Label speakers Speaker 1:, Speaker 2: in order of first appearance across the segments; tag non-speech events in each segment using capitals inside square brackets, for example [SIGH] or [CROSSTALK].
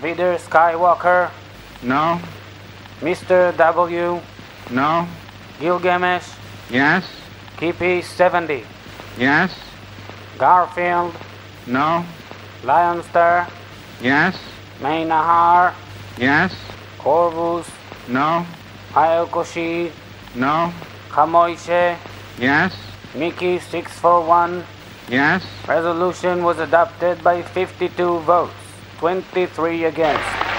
Speaker 1: Vader Skywalker,
Speaker 2: No.
Speaker 1: Mr. W,
Speaker 2: No.
Speaker 1: Gilgamesh,
Speaker 2: Yes.
Speaker 1: Kippy 70,
Speaker 2: Yes.
Speaker 1: Garfield,
Speaker 2: No.
Speaker 1: Lionster,
Speaker 2: Yes.
Speaker 1: Maynahar,
Speaker 2: Yes.
Speaker 1: Corvus,
Speaker 2: No.
Speaker 1: Ayokoshi,
Speaker 2: No.
Speaker 1: Kamoishe,
Speaker 2: Yes.
Speaker 1: Mickey 641.
Speaker 2: Yes.
Speaker 1: Resolution was adopted by 52 votes, 23 against.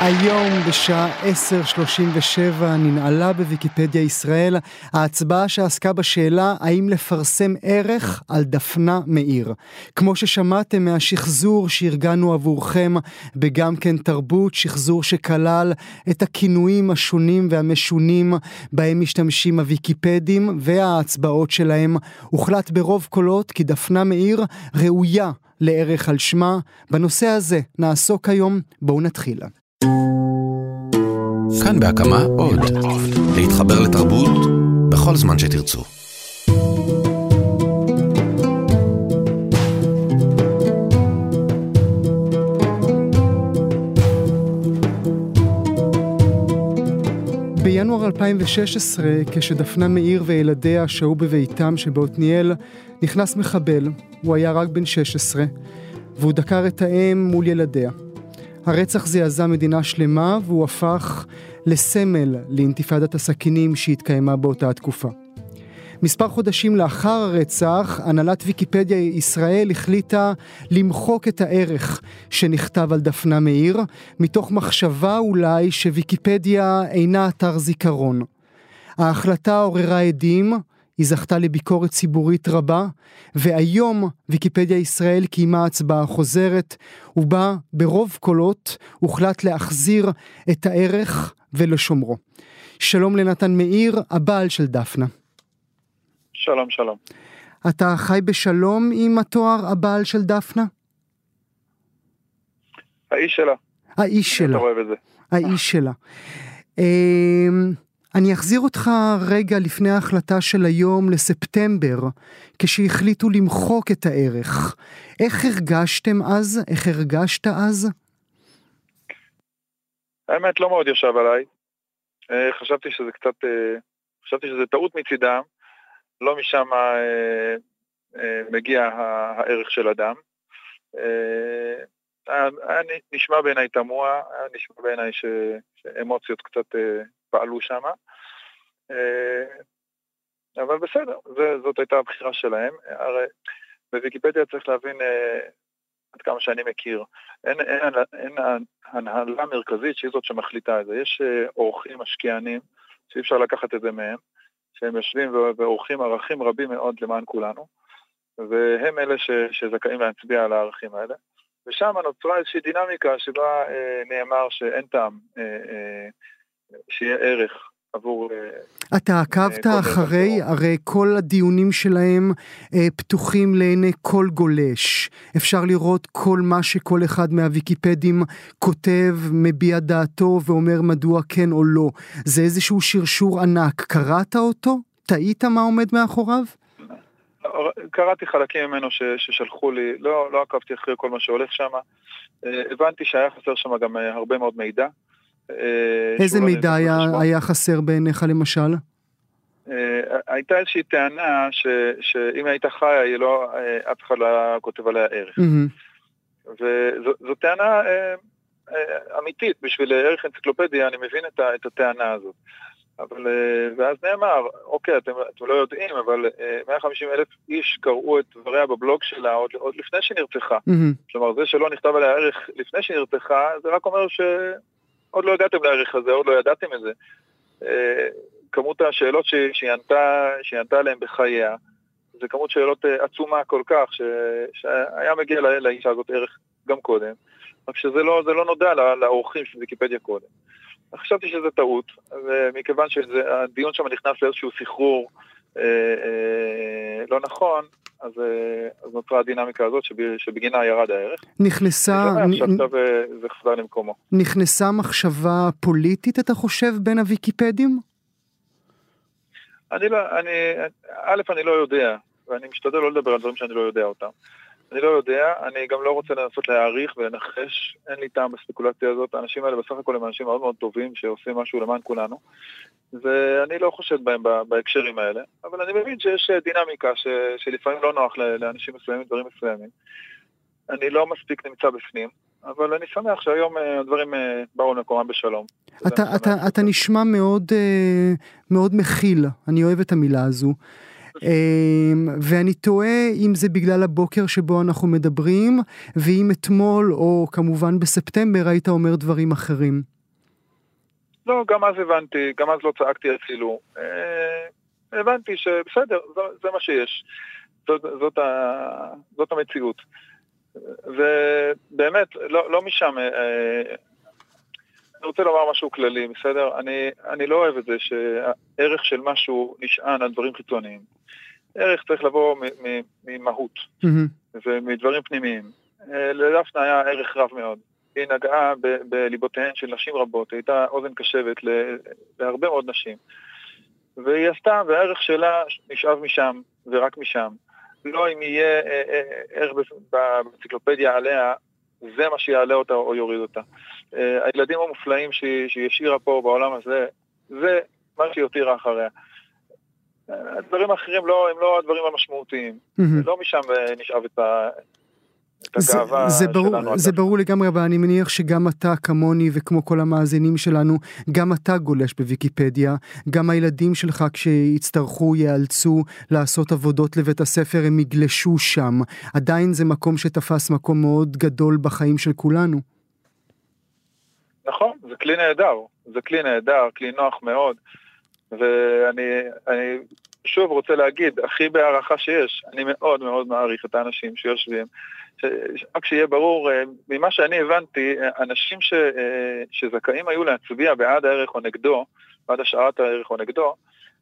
Speaker 3: היום בשעה 10:37 ננעלה בוויקיפדיה ישראל ההצבעה שעסקה בשאלה האם לפרסם ערך על דפנה מאיר. כמו ששמעתם מהשחזור שארגנו עבורכם בגם כן תרבות, שחזור שכלל את הכינויים השונים והמשונים בהם משתמשים הוויקיפדים וההצבעות שלהם, הוחלט ברוב קולות כי דפנה מאיר ראויה לערך על שמה. בנושא הזה נעסוק היום, בואו נתחיל.
Speaker 4: כאן בהקמה עוד. להתחבר לתרבות בכל זמן שתרצו.
Speaker 3: בינואר 2016, כשדפנה מאיר וילדיה שהו בביתם שבעתניאל, נכנס מחבל, הוא היה רק בן 16, והוא דקר את האם מול ילדיה. הרצח זעזע מדינה שלמה והוא הפך לסמל לאינתיפאדת הסכינים שהתקיימה באותה התקופה. מספר חודשים לאחר הרצח, הנהלת ויקיפדיה ישראל החליטה למחוק את הערך שנכתב על דפנה מאיר, מתוך מחשבה אולי שוויקיפדיה אינה אתר זיכרון. ההחלטה עוררה עדים, היא זכתה לביקורת ציבורית רבה, והיום ויקיפדיה ישראל קיימה הצבעה חוזרת, ובה ברוב קולות הוחלט להחזיר את הערך ולשומרו. שלום לנתן מאיר, הבעל של דפנה.
Speaker 5: שלום, שלום.
Speaker 3: אתה חי בשלום עם התואר הבעל של דפנה?
Speaker 5: האיש שלה.
Speaker 3: האיש שלה.
Speaker 5: אתה אוהב את זה.
Speaker 3: האיש שלה. אמ, אני אחזיר אותך רגע לפני ההחלטה של היום לספטמבר, כשהחליטו למחוק את הערך. איך הרגשתם אז? איך הרגשת אז?
Speaker 5: האמת לא מאוד ישב עליי. אה, חשבתי שזה קצת, אה, חשבתי שזה טעות מצידם. לא משם אה, מגיע הערך של אדם. היה נשמע בעיניי תמוה, היה נשמע בעיניי שאמוציות קצת פעלו שם. אבל בסדר, זאת הייתה הבחירה שלהם. הרי בוויקיפדיה צריך להבין עד כמה שאני מכיר, אין, אין, אין הנהלה המרכזית שהיא זאת שמחליטה את זה. יש אורחים משקיענים שאי אפשר לקחת את זה מהם, שהם יושבים ועורכים ערכים רבים מאוד למען כולנו, והם אלה ש, שזכאים להצביע על הערכים האלה. ושם נוצרה איזושהי דינמיקה שבה אה, נאמר שאין טעם אה, אה, שיהיה ערך עבור...
Speaker 3: אתה עקבת אחרי, הרי כל הדיונים שלהם אה, פתוחים לעיני כל גולש. אפשר לראות כל מה שכל אחד מהוויקיפדים כותב, מביע דעתו ואומר מדוע כן או לא. זה איזשהו שרשור ענק. קראת אותו? טעית מה עומד מאחוריו?
Speaker 5: קראתי חלקים ממנו ש, ששלחו לי, לא, לא עקבתי אחרי כל מה שהולך שם. הבנתי שהיה חסר שם גם הרבה מאוד מידע.
Speaker 3: איזה מידע היה, היה חסר בעיניך למשל?
Speaker 5: הייתה איזושהי טענה ש, שאם היית חי, לא, אף אחד לא היה כותב עליה ערך. וזו טענה אמיתית, בשביל ערך אנציקלופדיה אני מבין את, את הטענה הזאת. אבל, ואז נאמר, אוקיי, אתם, אתם לא יודעים, אבל 150 אלף איש קראו את דבריה בבלוג שלה עוד, עוד לפני שנרצחה. Mm-hmm. כלומר, זה שלא נכתב עליה ערך לפני שנרצחה, זה רק אומר ש... עוד לא הגעתם לערך הזה, עוד לא ידעתם את זה. כמות השאלות שהיא ענתה, עליהן בחייה, זה כמות שאלות עצומה כל כך, ש, שהיה מגיע לה, לאישה הזאת ערך גם קודם, רק שזה לא, לא נודע לאורחים של ויקיפדיה קודם. חשבתי שזה טעות, ומכיוון שהדיון שם נכנס לאיזשהו סחרור אה, אה, לא נכון, אז, אז נוצרה הדינמיקה הזאת שבגינה ירד הערך.
Speaker 3: נכנסה...
Speaker 5: שעכשיו זה חזר למקומו.
Speaker 3: נכנסה מחשבה פוליטית, אתה חושב, בין הוויקיפדים?
Speaker 5: אני לא, אני, א', אני לא יודע. ואני משתדל לא לדבר על דברים שאני לא יודע אותם. אני לא יודע, אני גם לא רוצה לנסות להעריך ולנחש, אין לי טעם בספקולציה הזאת. האנשים האלה בסך הכל הם אנשים מאוד מאוד טובים שעושים משהו למען כולנו, ואני לא חושד בהם בהקשרים האלה, אבל אני מבין שיש דינמיקה ש, שלפעמים לא נוח לאנשים מסוימים, דברים מסוימים. אני לא מספיק נמצא בפנים, אבל אני שמח שהיום אה, הדברים אה, באו למקומם בשלום.
Speaker 3: אתה, אתה, אתה נשמע מאוד, אה, מאוד מכיל, אני אוהב את המילה הזו. ואני תוהה אם זה בגלל הבוקר שבו אנחנו מדברים, ואם אתמול, או כמובן בספטמבר, היית אומר דברים אחרים.
Speaker 5: לא, גם אז הבנתי, גם אז לא צעקתי אפילו. הבנתי שבסדר, זה מה שיש. זאת, זאת, זאת המציאות. ובאמת, לא, לא משם, אה, אני רוצה לומר משהו כללי, בסדר? אני, אני לא אוהב את זה שהערך של משהו נשען על דברים חיצוניים. ערך צריך לבוא ממהות mm-hmm. ומדברים פנימיים. אה, לדפנה היה ערך רב מאוד. היא נגעה בליבותיהן של נשים רבות, היא הייתה אוזן קשבת להרבה מאוד נשים. והיא עשתה, והערך שלה נשאב משם, ורק משם. לא אם יהיה אה, אה, ערך באנציקלופדיה עליה, זה מה שיעלה אותה או יוריד אותה. אה, הילדים המופלאים שהיא השאירה פה בעולם הזה, זה מה שהיא הותירה אחריה. הדברים האחרים לא, הם לא הדברים המשמעותיים. Mm-hmm. לא משם נשאב את, ה,
Speaker 3: זה, זה ברור, זה ברור לגמרי, אבל אני מניח שגם אתה כמוני וכמו כל המאזינים שלנו, גם אתה גולש בוויקיפדיה, גם הילדים שלך כשיצטרכו ייאלצו לעשות עבודות לבית הספר הם יגלשו שם. עדיין זה מקום שתפס מקום מאוד גדול בחיים של כולנו.
Speaker 5: נכון, זה כלי נהדר, זה כלי נהדר, כלי נוח מאוד, ואני שוב רוצה להגיד, הכי בהערכה שיש, אני מאוד מאוד מעריך את האנשים שיושבים רק שיהיה ברור, אה, ממה שאני הבנתי, אה, אנשים ש, אה, שזכאים היו להצביע בעד הערך או נגדו, בעד השארת הערך או נגדו,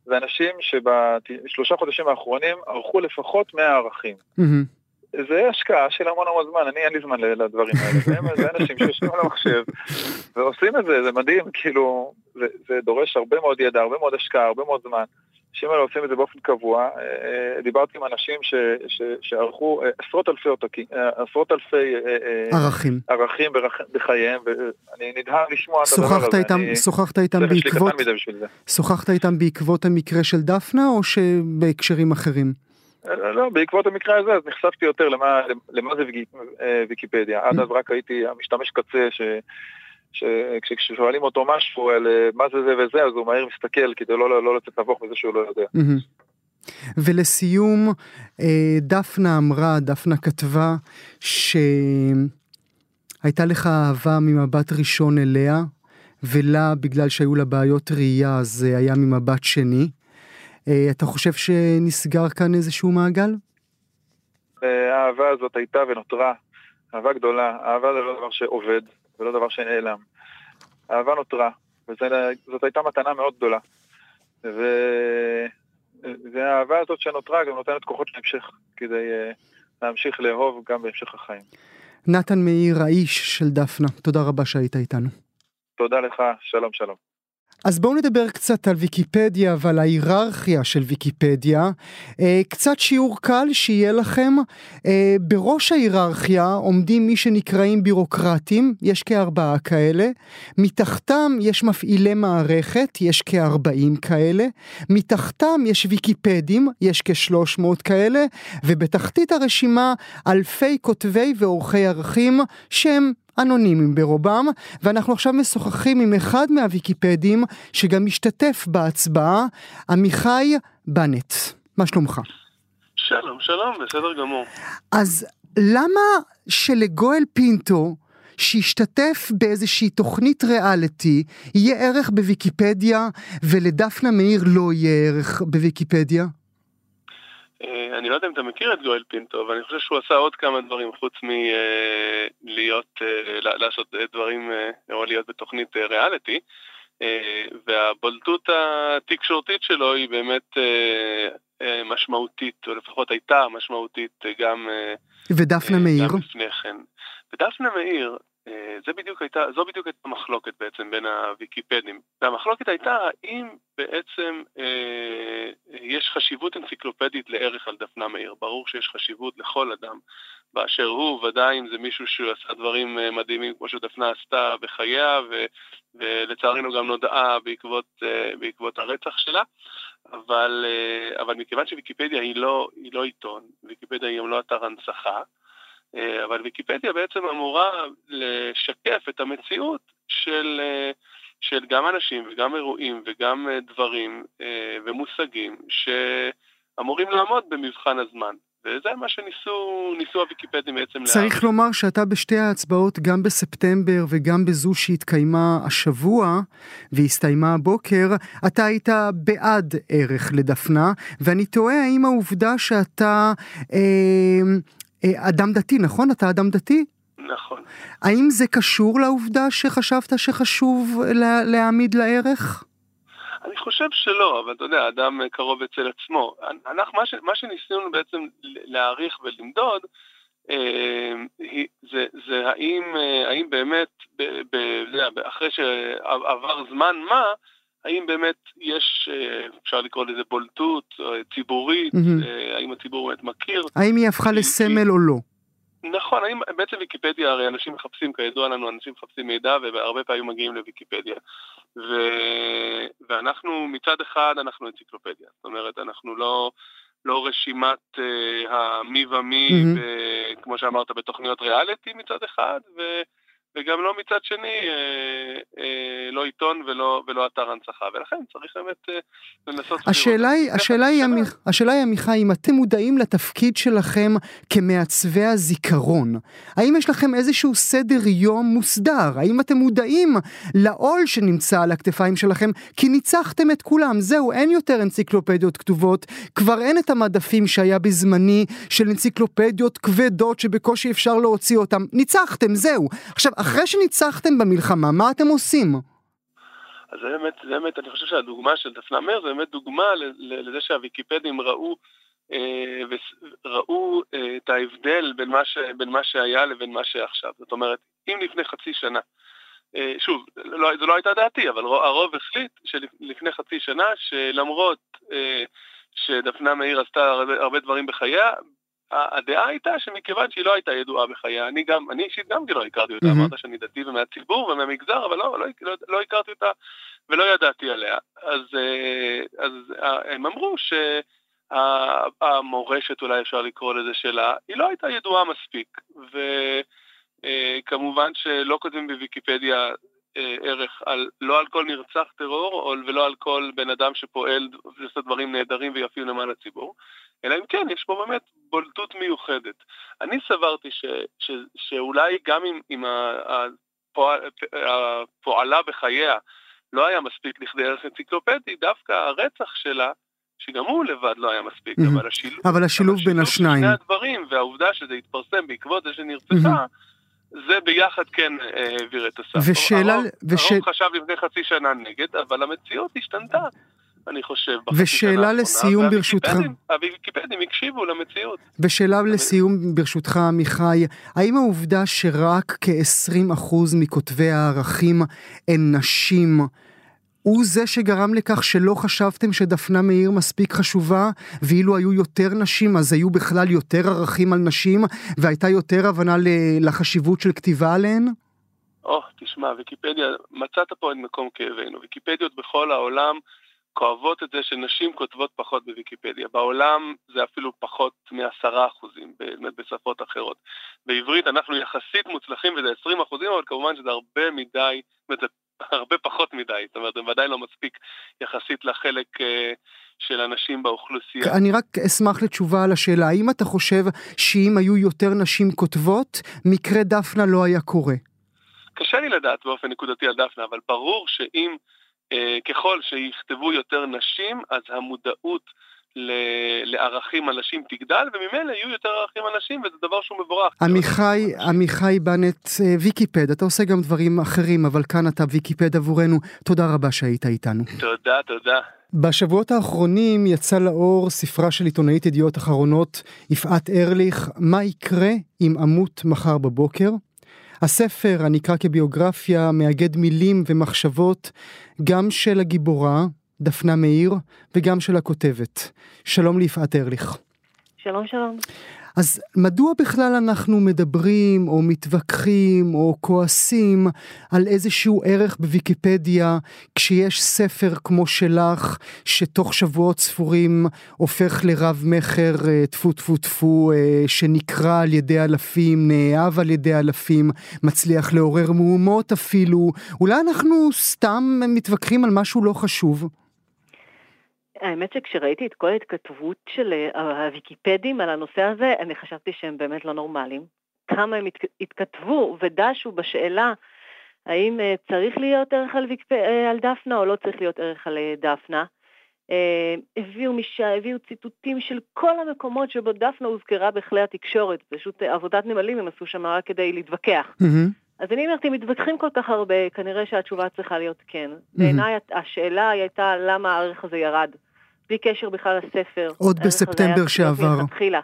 Speaker 5: זה אנשים שבשלושה חודשים האחרונים ערכו לפחות 100 ערכים. זה השקעה של המון המון זמן, אני אין לי זמן לדברים האלה, זה אנשים שיושבים על המחשב ועושים את זה, זה מדהים, כאילו, זה, זה דורש הרבה מאוד ידע, הרבה מאוד השקעה, הרבה מאוד זמן. האנשים האלה עושים את זה באופן קבוע. אה, אה, דיברתי עם אנשים ש, ש, שערכו אה, עשרות אלפי עותקים, עשרות אלפי
Speaker 3: ערכים,
Speaker 5: ערכים בחייהם, ואני נדהם לשמוע את הדבר
Speaker 3: הזה. איתם, אני... שוחחת איתם בעקבות... שוחחת איתם בעקבות המקרה של דפנה, או שבהקשרים אחרים?
Speaker 5: לא, בעקבות המקרה הזה אז נחשפתי יותר למה, למה זה ויקיפדיה. עד אז רק הייתי המשתמש קצה ש... שכששואלים אותו משהו על אה, מה זה זה וזה, אז הוא מהר מסתכל כדי לא, לא, לא לצאת נבוך מזה שהוא לא יודע.
Speaker 3: ולסיום, אה, דפנה אמרה, דפנה כתבה, שהייתה לך אהבה ממבט ראשון אליה, ולה, בגלל שהיו לה בעיות ראייה, זה היה ממבט שני. אה, אתה חושב שנסגר כאן איזשהו מעגל?
Speaker 5: האהבה הזאת הייתה ונותרה אהבה גדולה. אהבה זה לא דבר שעובד, זה לא דבר שנעלם. אהבה נותרה, וזאת הייתה מתנה מאוד גדולה. ו... והאהבה הזאת שנותרה גם נותנת כוחות להמשך, כדי uh, להמשיך לאהוב גם בהמשך החיים.
Speaker 3: נתן מאיר, האיש של דפנה, תודה רבה שהיית איתנו.
Speaker 5: תודה לך, שלום שלום.
Speaker 3: אז בואו נדבר קצת על ויקיפדיה ועל ההיררכיה של ויקיפדיה. אה, קצת שיעור קל שיהיה לכם. אה, בראש ההיררכיה עומדים מי שנקראים בירוקרטים, יש כארבעה כאלה. מתחתם יש מפעילי מערכת, יש כארבעים כאלה. מתחתם יש ויקיפדים, יש כשלוש מאות כאלה. ובתחתית הרשימה אלפי כותבי ועורכי ערכים שהם אנונימיים ברובם, ואנחנו עכשיו משוחחים עם אחד מהוויקיפדים שגם משתתף בהצבעה, עמיחי בנט. מה שלומך?
Speaker 6: שלום, שלום, בסדר גמור.
Speaker 3: אז למה שלגואל פינטו, שישתתף באיזושהי תוכנית ריאליטי, יהיה ערך בוויקיפדיה, ולדפנה מאיר לא יהיה ערך בוויקיפדיה?
Speaker 6: אה, אני לא יודע אם אתה מכיר את גואל פינטו, אבל אני חושב שהוא עשה עוד כמה דברים חוץ מלהיות, אה, לעשות דברים או להיות בתוכנית ריאליטי. והבולטות התקשורתית שלו היא באמת משמעותית, או לפחות הייתה משמעותית גם...
Speaker 3: ודפנה מאיר?
Speaker 6: גם לפני כן. ודפנה מאיר, זה בדיוק הייתה, זו בדיוק הייתה מחלוקת בעצם בין הוויקיפדים. והמחלוקת הייתה האם בעצם אה, יש יש חשיבות אנציקלופדית לערך על דפנה מאיר. ברור שיש חשיבות לכל אדם באשר הוא, ודאי אם זה מישהו שעשה דברים אה, מדהימים כמו שדפנה עשתה בחייה, ו, ולצערנו גם נודעה בעקבות, אה, בעקבות הרצח שלה. אבל, אה, אבל מכיוון שוויקיפדיה היא לא, היא לא עיתון, ויקיפדיה היא גם לא אתר הנצחה, אבל ויקיפדיה בעצם אמורה לשקף את המציאות של, של גם אנשים וגם אירועים וגם דברים ומושגים שאמורים לעמוד במבחן הזמן. וזה מה שניסו ניסו הוויקיפדים בעצם.
Speaker 3: צריך לומר שאתה בשתי ההצבעות, גם בספטמבר וגם בזו שהתקיימה השבוע והסתיימה הבוקר, אתה היית בעד ערך לדפנה, ואני תוהה האם העובדה שאתה אה, אה, אדם דתי, נכון? אתה אדם דתי?
Speaker 6: נכון.
Speaker 3: האם זה קשור לעובדה שחשבת שחשוב לה, להעמיד לערך?
Speaker 6: אני חושב שלא, אבל אתה יודע, אדם קרוב אצל עצמו. אנחנו, מה, ש, מה שניסינו בעצם להעריך ולמדוד, אה, זה, זה האם, אה, האם באמת, ב, ב, אחרי שעבר זמן מה, האם באמת יש, אה, אפשר לקרוא לזה בולטות ציבורית, mm-hmm. האם הציבור באמת מכיר.
Speaker 3: האם היא הפכה לסמל או לא?
Speaker 6: נכון, האם, בעצם ויקיפדיה, הרי אנשים מחפשים, כידוע לנו, אנשים מחפשים מידע והרבה פעמים מגיעים לוויקיפדיה. ו... ואנחנו מצד אחד אנחנו אנציקלופדיה, זאת אומרת אנחנו לא, לא רשימת uh, המי ומי, mm-hmm. כמו שאמרת, בתוכניות ריאליטי מצד אחד, ו... וגם לא מצד שני, אה, אה, לא עיתון ולא, ולא אתר הנצחה, ולכן צריך באמת אה, לנסות...
Speaker 3: השאלה היא, השאלה היא, עמיח, השאלה היא, עמיחי, אם אתם מודעים לתפקיד שלכם כמעצבי הזיכרון, האם יש לכם איזשהו סדר יום מוסדר? האם אתם מודעים לעול שנמצא על הכתפיים שלכם? כי ניצחתם את כולם, זהו, אין יותר אנציקלופדיות כתובות, כבר אין את המדפים שהיה בזמני של אנציקלופדיות כבדות שבקושי אפשר להוציא אותם, ניצחתם, זהו. עכשיו, אחרי שניצחתם במלחמה, מה אתם עושים?
Speaker 6: אז זה באמת, זה באמת, אני חושב שהדוגמה של דפנה מאיר זה באמת דוגמה לזה שהוויקיפדים ראו, אה, ראו אה, את ההבדל בין מה, ש, בין מה שהיה לבין מה שעכשיו. זאת אומרת, אם לפני חצי שנה, אה, שוב, לא, זו לא הייתה דעתי, אבל הרוב החליט שלפני חצי שנה, שלמרות אה, שדפנה מאיר עשתה הרבה, הרבה דברים בחייה, הדעה הייתה שמכיוון שהיא לא הייתה ידועה בחייה, אני גם, אני אישית גם לא הכרתי אותה, אמרת שאני דתי ומהציבור ומהמגזר, אבל לא, לא, לא, לא הכרתי אותה ולא ידעתי עליה. אז, אה, אז אה, הם אמרו שהמורשת, אולי אפשר לקרוא לזה שלה, היא לא הייתה ידועה מספיק, וכמובן אה, שלא כותבים בוויקיפדיה ערך על, לא על כל נרצח טרור ולא על כל בן אדם שפועל ועושה דברים נהדרים ויפים למען הציבור, אלא אם כן יש פה באמת בולטות מיוחדת. אני סברתי ש, ש, שאולי גם אם, אם הפועל, הפועלה בחייה לא היה מספיק לכדי ערך אנציקלופדי, דווקא הרצח שלה שגם הוא לבד לא היה מספיק, mm-hmm. אבל השילוב,
Speaker 3: אבל השילוב בין השניים. שני
Speaker 6: הדברים, והעובדה שזה התפרסם בעקבות זה שנרצחה, mm-hmm. זה ביחד כן אה, העביר את הסף.
Speaker 3: ושאלה...
Speaker 6: הרוב, וש... הרוב חשב לפני חצי שנה נגד, אבל המציאות השתנתה. אני חושב.
Speaker 3: ושאלה לסיום ברשותך.
Speaker 6: הוויקיפדים הקשיבו למציאות.
Speaker 3: ושאלה לסיום ברשותך עמיחי, האם העובדה שרק כ-20% מכותבי הערכים הן נשים, הוא זה שגרם לכך שלא חשבתם שדפנה מאיר מספיק חשובה, ואילו היו יותר נשים אז היו בכלל יותר ערכים על נשים, והייתה יותר הבנה לחשיבות של כתיבה עליהן?
Speaker 6: או, oh, תשמע, ויקיפדיה, מצאת פה את מקום כאבנו. ויקיפדיות בכל העולם כואבות את זה שנשים כותבות פחות בוויקיפדיה. בעולם זה אפילו פחות מעשרה אחוזים, באמת בשפות אחרות. בעברית אנחנו יחסית מוצלחים וזה עשרים אחוזים, אבל כמובן שזה הרבה מדי, זאת אומרת, הרבה פחות מדי, זאת אומרת, זה ודאי לא מספיק יחסית לחלק uh, של אנשים באוכלוסייה.
Speaker 3: אני רק אשמח לתשובה על השאלה, האם אתה חושב שאם היו יותר נשים כותבות, מקרה דפנה לא היה קורה?
Speaker 6: קשה לי לדעת באופן נקודתי על דפנה, אבל ברור שאם אה, ככל שיכתבו יותר נשים, אז המודעות לערכים אנשים תגדל, וממילא יהיו יותר ערכים אנשים, וזה דבר שהוא מבורך.
Speaker 3: עמיחי, עמיחי בנט, אה, ויקיפד, אתה עושה גם דברים אחרים, אבל כאן אתה ויקיפד עבורנו. תודה רבה שהיית איתנו.
Speaker 6: תודה, תודה.
Speaker 3: בשבועות האחרונים יצא לאור ספרה של עיתונאית ידיעות אחרונות, יפעת ארליך, מה יקרה אם אמות מחר בבוקר? הספר הנקרא כביוגרפיה מאגד מילים ומחשבות גם של הגיבורה דפנה מאיר, וגם של הכותבת. שלום ליפעת ארליך.
Speaker 7: שלום שלום.
Speaker 3: אז מדוע בכלל אנחנו מדברים או מתווכחים או כועסים על איזשהו ערך בוויקיפדיה כשיש ספר כמו שלך שתוך שבועות ספורים הופך לרב מכר אה, טפו טפו טפו אה, שנקרא על ידי אלפים, נאהב על ידי אלפים, מצליח לעורר מהומות אפילו, אולי אנחנו סתם מתווכחים על משהו לא חשוב?
Speaker 7: האמת שכשראיתי את כל ההתכתבות של אה, הוויקיפדים על הנושא הזה, אני חשבתי שהם באמת לא נורמליים. כמה הם התכתבו ודשו בשאלה האם אה, צריך להיות ערך על, ויקיפ... אה, על דפנה או לא צריך להיות ערך על דפנה. הביאו משם, הביאו ציטוטים של כל המקומות שבו דפנה הוזכרה בכלי התקשורת, פשוט עבודת נמלים הם עשו שם רק כדי להתווכח. Mm-hmm. אז אני אומרת, אם מתווכחים כל כך הרבה, כנראה שהתשובה צריכה להיות כן. Mm-hmm. בעיניי השאלה הייתה למה הערך הזה ירד. בלי קשר בכלל לספר.
Speaker 3: עוד בספטמבר שעבר.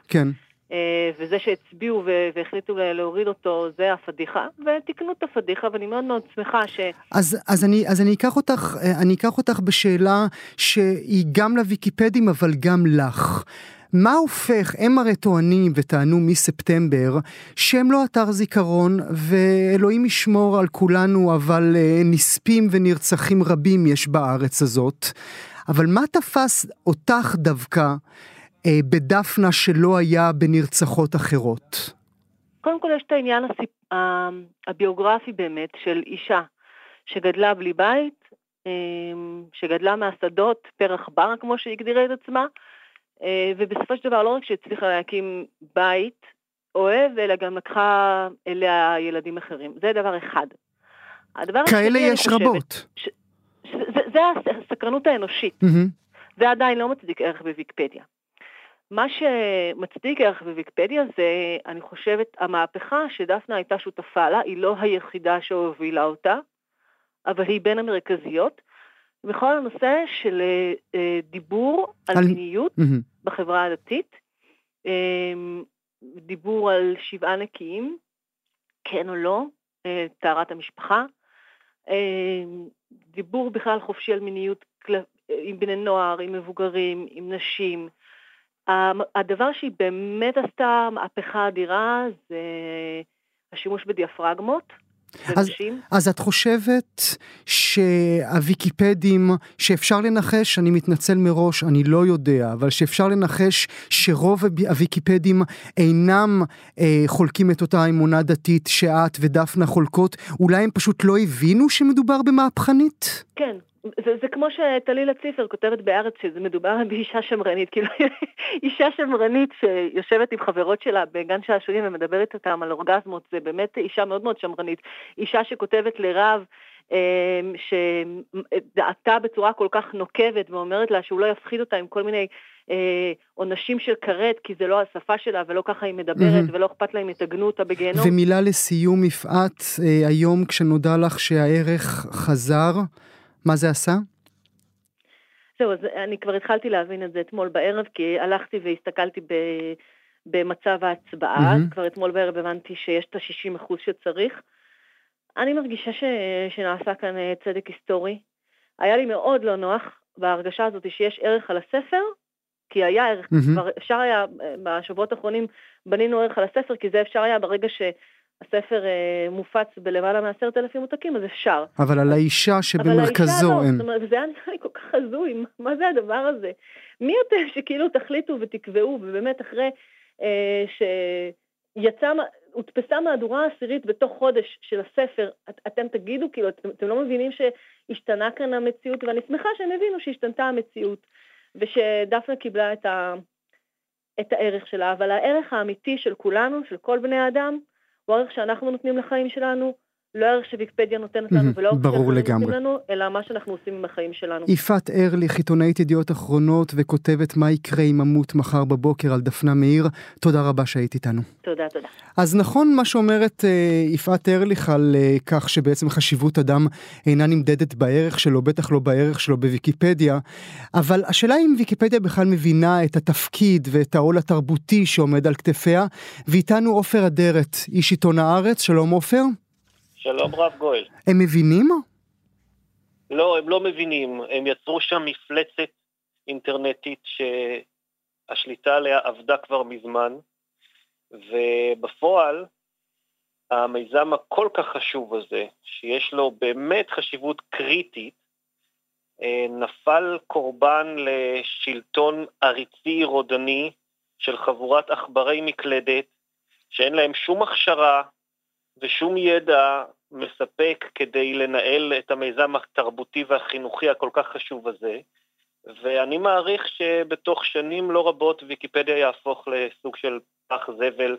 Speaker 3: כן.
Speaker 7: אה, וזה שהצביעו והחליטו להוריד אותו, זה הפדיחה, ותיקנו את הפדיחה, ואני מאוד מאוד שמחה ש...
Speaker 3: אז, אז, אני, אז אני, אקח אותך, אה, אני אקח אותך בשאלה שהיא גם לוויקיפדים, אבל גם לך. מה הופך, הם הרי טוענים וטענו מספטמבר שהם לא אתר זיכרון ואלוהים ישמור על כולנו אבל אה, נספים ונרצחים רבים יש בארץ הזאת. אבל מה תפס אותך דווקא אה, בדפנה שלא היה בנרצחות אחרות?
Speaker 7: קודם כל יש את העניין הסיפ... הביוגרפי באמת של אישה שגדלה בלי בית, אה, שגדלה מהשדות פרח בר, כמו שהיא הגדירה את עצמה, אה, ובסופו של דבר לא רק שהצליחה להקים בית אוהב, אלא גם לקחה אליה ילדים אחרים. זה דבר אחד.
Speaker 3: הדבר כאלה השני, יש חושבת, רבות. ש...
Speaker 7: זה, זה הסקרנות האנושית. Mm-hmm. זה עדיין לא מצדיק ערך בוויקיפדיה. מה שמצדיק ערך בוויקיפדיה זה, אני חושבת, המהפכה שדפנה הייתה שותפה לה, היא לא היחידה שהובילה אותה, אבל היא בין המרכזיות, בכל הנושא של אה, דיבור על, על... מיניות mm-hmm. בחברה הדתית, אה, דיבור על שבעה נקיים, כן או לא, אה, טהרת המשפחה, דיבור בכלל חופשי על מיניות עם בני נוער, עם מבוגרים, עם נשים. הדבר שהיא באמת עשתה מהפכה אדירה זה השימוש בדיאפרגמות.
Speaker 3: אז, אז את חושבת שהוויקיפדים, שאפשר לנחש, אני מתנצל מראש, אני לא יודע, אבל שאפשר לנחש שרוב הוויקיפדים אינם אה, חולקים את אותה אמונה דתית שאת ודפנה חולקות, אולי הם פשוט לא הבינו שמדובר במהפכנית?
Speaker 7: כן, זה, זה כמו שטלילה ציפר כותבת בארץ שזה מדובר באישה שמרנית, כאילו [LAUGHS] אישה שמרנית שיושבת עם חברות שלה בגן שעשועים ומדברת איתם על אורגזמות, זה באמת אישה מאוד מאוד שמרנית. אישה שכותבת לרב אמ, שדעתה בצורה כל כך נוקבת ואומרת לה שהוא לא יפחיד אותה עם כל מיני אה, עונשים של כרת, כי זה לא השפה שלה ולא ככה היא מדברת mm-hmm. ולא אכפת לה אם יתגנו אותה בגיהנום.
Speaker 3: ומילה לסיום, יפעת, אה, היום כשנודע לך שהערך חזר, מה זה עשה?
Speaker 7: זהו, אז אני כבר התחלתי להבין את זה אתמול בערב, כי הלכתי והסתכלתי ב, במצב ההצבעה, mm-hmm. כבר אתמול בערב הבנתי שיש את ה-60% שצריך. אני מרגישה ש, שנעשה כאן אה, צדק היסטורי. היה לי מאוד לא נוח בהרגשה הזאת שיש ערך על הספר, כי היה ערך, mm-hmm. כבר אפשר היה, אה, בשבועות האחרונים בנינו ערך על הספר, כי זה אפשר היה ברגע ש... הספר אה, מופץ בלמעלה מעשרת אלפים עותקים, אז אפשר.
Speaker 3: אבל על האישה שבמרכזו לא, אין. זאת
Speaker 7: אומרת, זה היה נראה לי כל כך הזוי, מה זה הדבר הזה? מי אתם שכאילו תחליטו ותקבעו, ובאמת אחרי אה, שיצא, הודפסה מהדורה עשירית בתוך חודש של הספר, את, אתם תגידו, כאילו, אתם, אתם לא מבינים שהשתנה כאן המציאות, ואני שמחה שהם הבינו שהשתנתה המציאות, ושדפנה קיבלה את, ה, את הערך שלה, אבל הערך האמיתי של כולנו, של כל בני האדם, הוא ערך שאנחנו נותנים לחיים שלנו, לא ערך שוויקיפדיה נותנת לנו, ולא ערך שאנחנו נותנים לנו, אלא מה שאנחנו עושים עם החיים שלנו.
Speaker 3: יפעת ארליך, עיתונאית ידיעות אחרונות, וכותבת מה יקרה אם אמות מחר בבוקר על דפנה מאיר. תודה רבה שהיית איתנו.
Speaker 7: תודה, תודה.
Speaker 3: אז נכון מה שאומרת אה, יפעת ארליך על אה, כך שבעצם חשיבות אדם אינה נמדדת בערך שלו, בטח לא בערך שלו בוויקיפדיה, אבל השאלה אם ויקיפדיה בכלל מבינה את התפקיד ואת העול התרבותי שעומד על כתפיה, ואיתנו עופר אדרת, איש עיתון הארץ, שלום עופר.
Speaker 8: שלום רב גואל.
Speaker 3: הם מבינים?
Speaker 8: לא, הם לא מבינים. הם יצרו שם מפלצת אינטרנטית שהשליטה עליה עבדה כבר מזמן, ובפועל, המיזם הכל כך חשוב הזה, שיש לו באמת חשיבות קריטית, אה, נפל קורבן לשלטון עריצי רודני של חבורת עכברי מקלדת, שאין להם שום הכשרה ושום ידע מספק כדי לנהל את המיזם התרבותי והחינוכי הכל כך חשוב הזה, ואני מעריך שבתוך שנים לא רבות ויקיפדיה יהפוך לסוג של פח זבל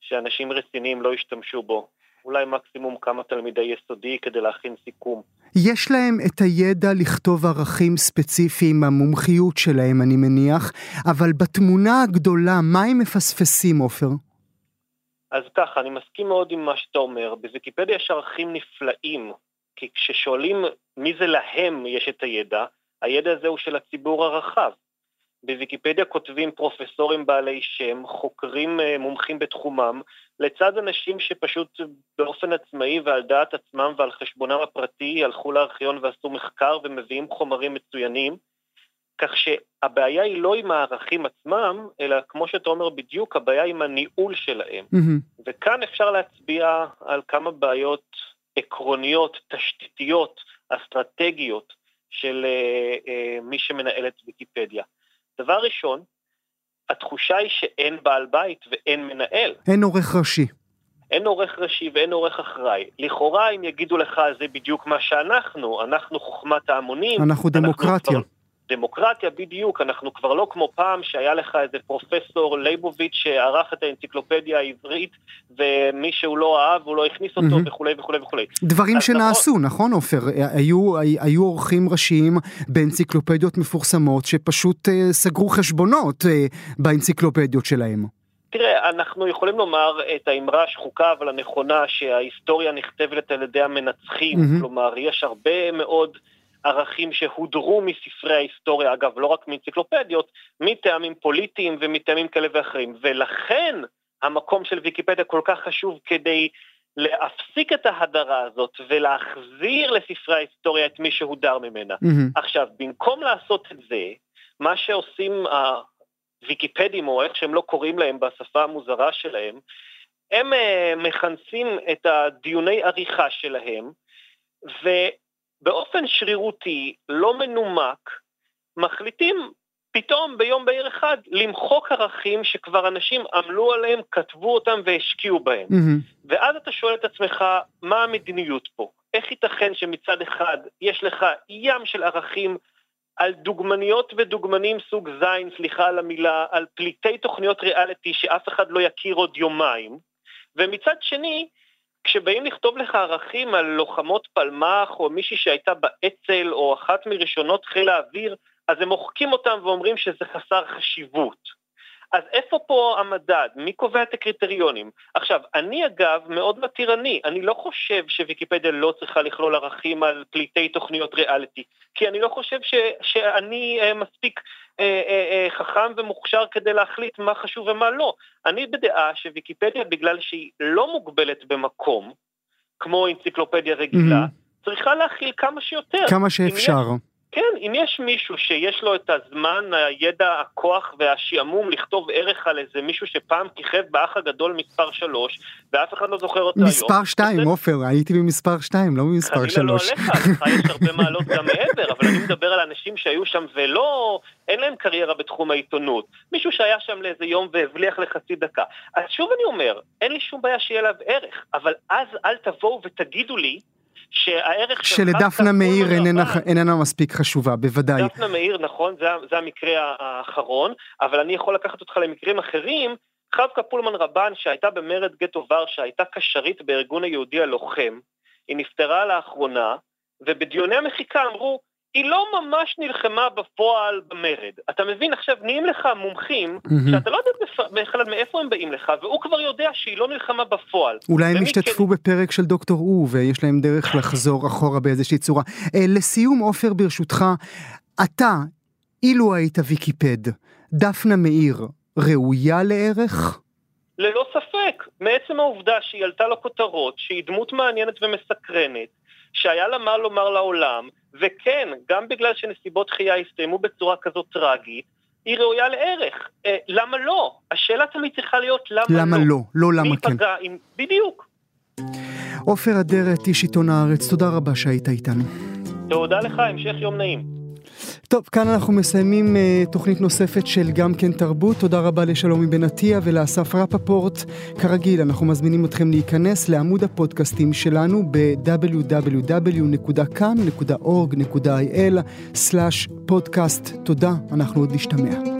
Speaker 8: שאנשים רציניים לא ישתמשו בו. אולי מקסימום כמה תלמידי יסודי כדי להכין סיכום.
Speaker 3: יש להם את הידע לכתוב ערכים ספציפיים, המומחיות שלהם אני מניח, אבל בתמונה הגדולה, מה הם מפספסים, עופר?
Speaker 8: אז ככה, אני מסכים מאוד עם מה שאתה אומר. בוויקיפדיה יש ערכים נפלאים, כי כששואלים מי זה להם יש את הידע, הידע הזה הוא של הציבור הרחב. בוויקיפדיה כותבים פרופסורים בעלי שם, חוקרים אה, מומחים בתחומם, לצד אנשים שפשוט באופן עצמאי ועל דעת עצמם ועל חשבונם הפרטי הלכו לארכיון ועשו מחקר ומביאים חומרים מצוינים, כך שהבעיה היא לא עם הערכים עצמם, אלא כמו שאתה אומר בדיוק, הבעיה עם הניהול שלהם. Mm-hmm. וכאן אפשר להצביע על כמה בעיות עקרוניות, תשתיתיות, אסטרטגיות של uh, uh, מי שמנהל את ויקיפדיה. דבר ראשון, התחושה היא שאין בעל בית ואין מנהל.
Speaker 3: אין עורך ראשי.
Speaker 8: אין עורך ראשי ואין עורך אחראי. לכאורה, אם יגידו לך, זה בדיוק מה שאנחנו, אנחנו חוכמת ההמונים.
Speaker 3: אנחנו דמוקרטיה. אנחנו
Speaker 8: דמוקרטיה בדיוק, אנחנו כבר לא כמו פעם שהיה לך איזה פרופסור ליבוביץ' שערך את האנציקלופדיה העברית ומי שהוא לא אהב הוא לא הכניס אותו mm-hmm. וכולי וכולי וכולי.
Speaker 3: דברים שנעשו, נכון, נכון עופר? היו, היו עורכים ראשיים באנציקלופדיות מפורסמות שפשוט uh, סגרו חשבונות uh, באנציקלופדיות שלהם.
Speaker 8: תראה, אנחנו יכולים לומר את האמרה השחוקה אבל הנכונה שההיסטוריה נכתבת על ידי המנצחים, mm-hmm. כלומר יש הרבה מאוד ערכים שהודרו מספרי ההיסטוריה, אגב, לא רק מאנציקלופדיות, מטעמים פוליטיים ומטעמים כאלה ואחרים. ולכן המקום של ויקיפדיה כל כך חשוב כדי להפסיק את ההדרה הזאת ולהחזיר לספרי ההיסטוריה את מי שהודר ממנה. Mm-hmm. עכשיו, במקום לעשות את זה, מה שעושים הוויקיפדים, או איך שהם לא קוראים להם בשפה המוזרה שלהם, הם uh, מכנסים את הדיוני עריכה שלהם, ו... באופן שרירותי, לא מנומק, מחליטים פתאום ביום בהיר אחד למחוק ערכים שכבר אנשים עמלו עליהם, כתבו אותם והשקיעו בהם. Mm-hmm. ואז אתה שואל את עצמך, מה המדיניות פה? איך ייתכן שמצד אחד יש לך ים של ערכים על דוגמניות ודוגמנים סוג זין, סליחה על המילה, על פליטי תוכניות ריאליטי שאף אחד לא יכיר עוד יומיים, ומצד שני, כשבאים לכתוב לך ערכים על לוחמות פלמ"ח או מישהי שהייתה באצ"ל או אחת מראשונות חיל האוויר, אז הם מוחקים אותם ואומרים שזה חסר חשיבות. אז איפה פה המדד? מי קובע את הקריטריונים? עכשיו, אני אגב מאוד מתירני, אני לא חושב שוויקיפדיה לא צריכה לכלול ערכים על פליטי תוכניות ריאליטי, כי אני לא חושב ש, שאני אה, מספיק אה, אה, אה, חכם ומוכשר כדי להחליט מה חשוב ומה לא. אני בדעה שוויקיפדיה, בגלל שהיא לא מוגבלת במקום, כמו אנציקלופדיה רגילה, mm-hmm. צריכה להכיל כמה שיותר.
Speaker 3: כמה שאפשר.
Speaker 8: כן, אם יש מישהו שיש לו את הזמן, הידע, הכוח והשעמום לכתוב ערך על איזה מישהו שפעם כיכב באח הגדול מספר 3, ואף אחד לא זוכר אותו
Speaker 3: מספר היום. מספר 2, עופר, זה... הייתי במספר 2, לא במספר 3. חלילה
Speaker 8: לא עליך, לך יש הרבה מעלות גם מעבר, אבל אני מדבר על אנשים שהיו שם ולא, אין להם קריירה בתחום העיתונות. מישהו שהיה שם לאיזה יום והבליח לחצי דקה. אז שוב אני אומר, אין לי שום בעיה שיהיה עליו ערך, אבל אז אל תבואו ותגידו לי, שהערך
Speaker 3: שלך... שלדפנה מאיר איננה, איננה מספיק חשובה, בוודאי.
Speaker 8: דפנה מאיר, נכון, זה, זה המקרה האחרון, אבל אני יכול לקחת אותך למקרים אחרים. חבקה פולמן רבן, שהייתה במרד גטו ורשה, הייתה קשרית בארגון היהודי הלוחם, היא נפטרה לאחרונה, ובדיוני המחיקה אמרו, היא לא ממש נלחמה בפועל במרד. אתה מבין, עכשיו נהיים לך מומחים, mm-hmm. שאתה לא יודע בכלל מאיפה הם באים לך, והוא כבר יודע שהיא לא נלחמה בפועל.
Speaker 3: אולי הם השתתפו כן... בפרק של דוקטור הוא, ויש להם דרך לחזור אחורה באיזושהי צורה. אה, לסיום, עופר, ברשותך, אתה, אילו היית ויקיפד, דפנה מאיר, ראויה לערך?
Speaker 8: ללא ספק, מעצם העובדה שהיא עלתה לכותרות, שהיא דמות מעניינת ומסקרנת, שהיה לה מה לומר לעולם, וכן, גם בגלל שנסיבות חייה הסתיימו בצורה כזאת טרגית, היא ראויה לערך. אה, למה לא? השאלה תמיד צריכה להיות למה,
Speaker 3: למה
Speaker 8: לא.
Speaker 3: לא, לא למה כן.
Speaker 8: פגע עם... בדיוק.
Speaker 3: עופר אדרת, איש עיתון הארץ, תודה רבה שהיית איתנו.
Speaker 8: תודה לך, המשך יום נעים.
Speaker 3: טוב, כאן אנחנו מסיימים uh, תוכנית נוספת של גם כן תרבות. תודה רבה לשלומי בן עטיה ולאסף רפפורט. כרגיל, אנחנו מזמינים אתכם להיכנס לעמוד הפודקאסטים שלנו ב-www.kan.org.il/פודקאסט. תודה, אנחנו עוד נשתמע.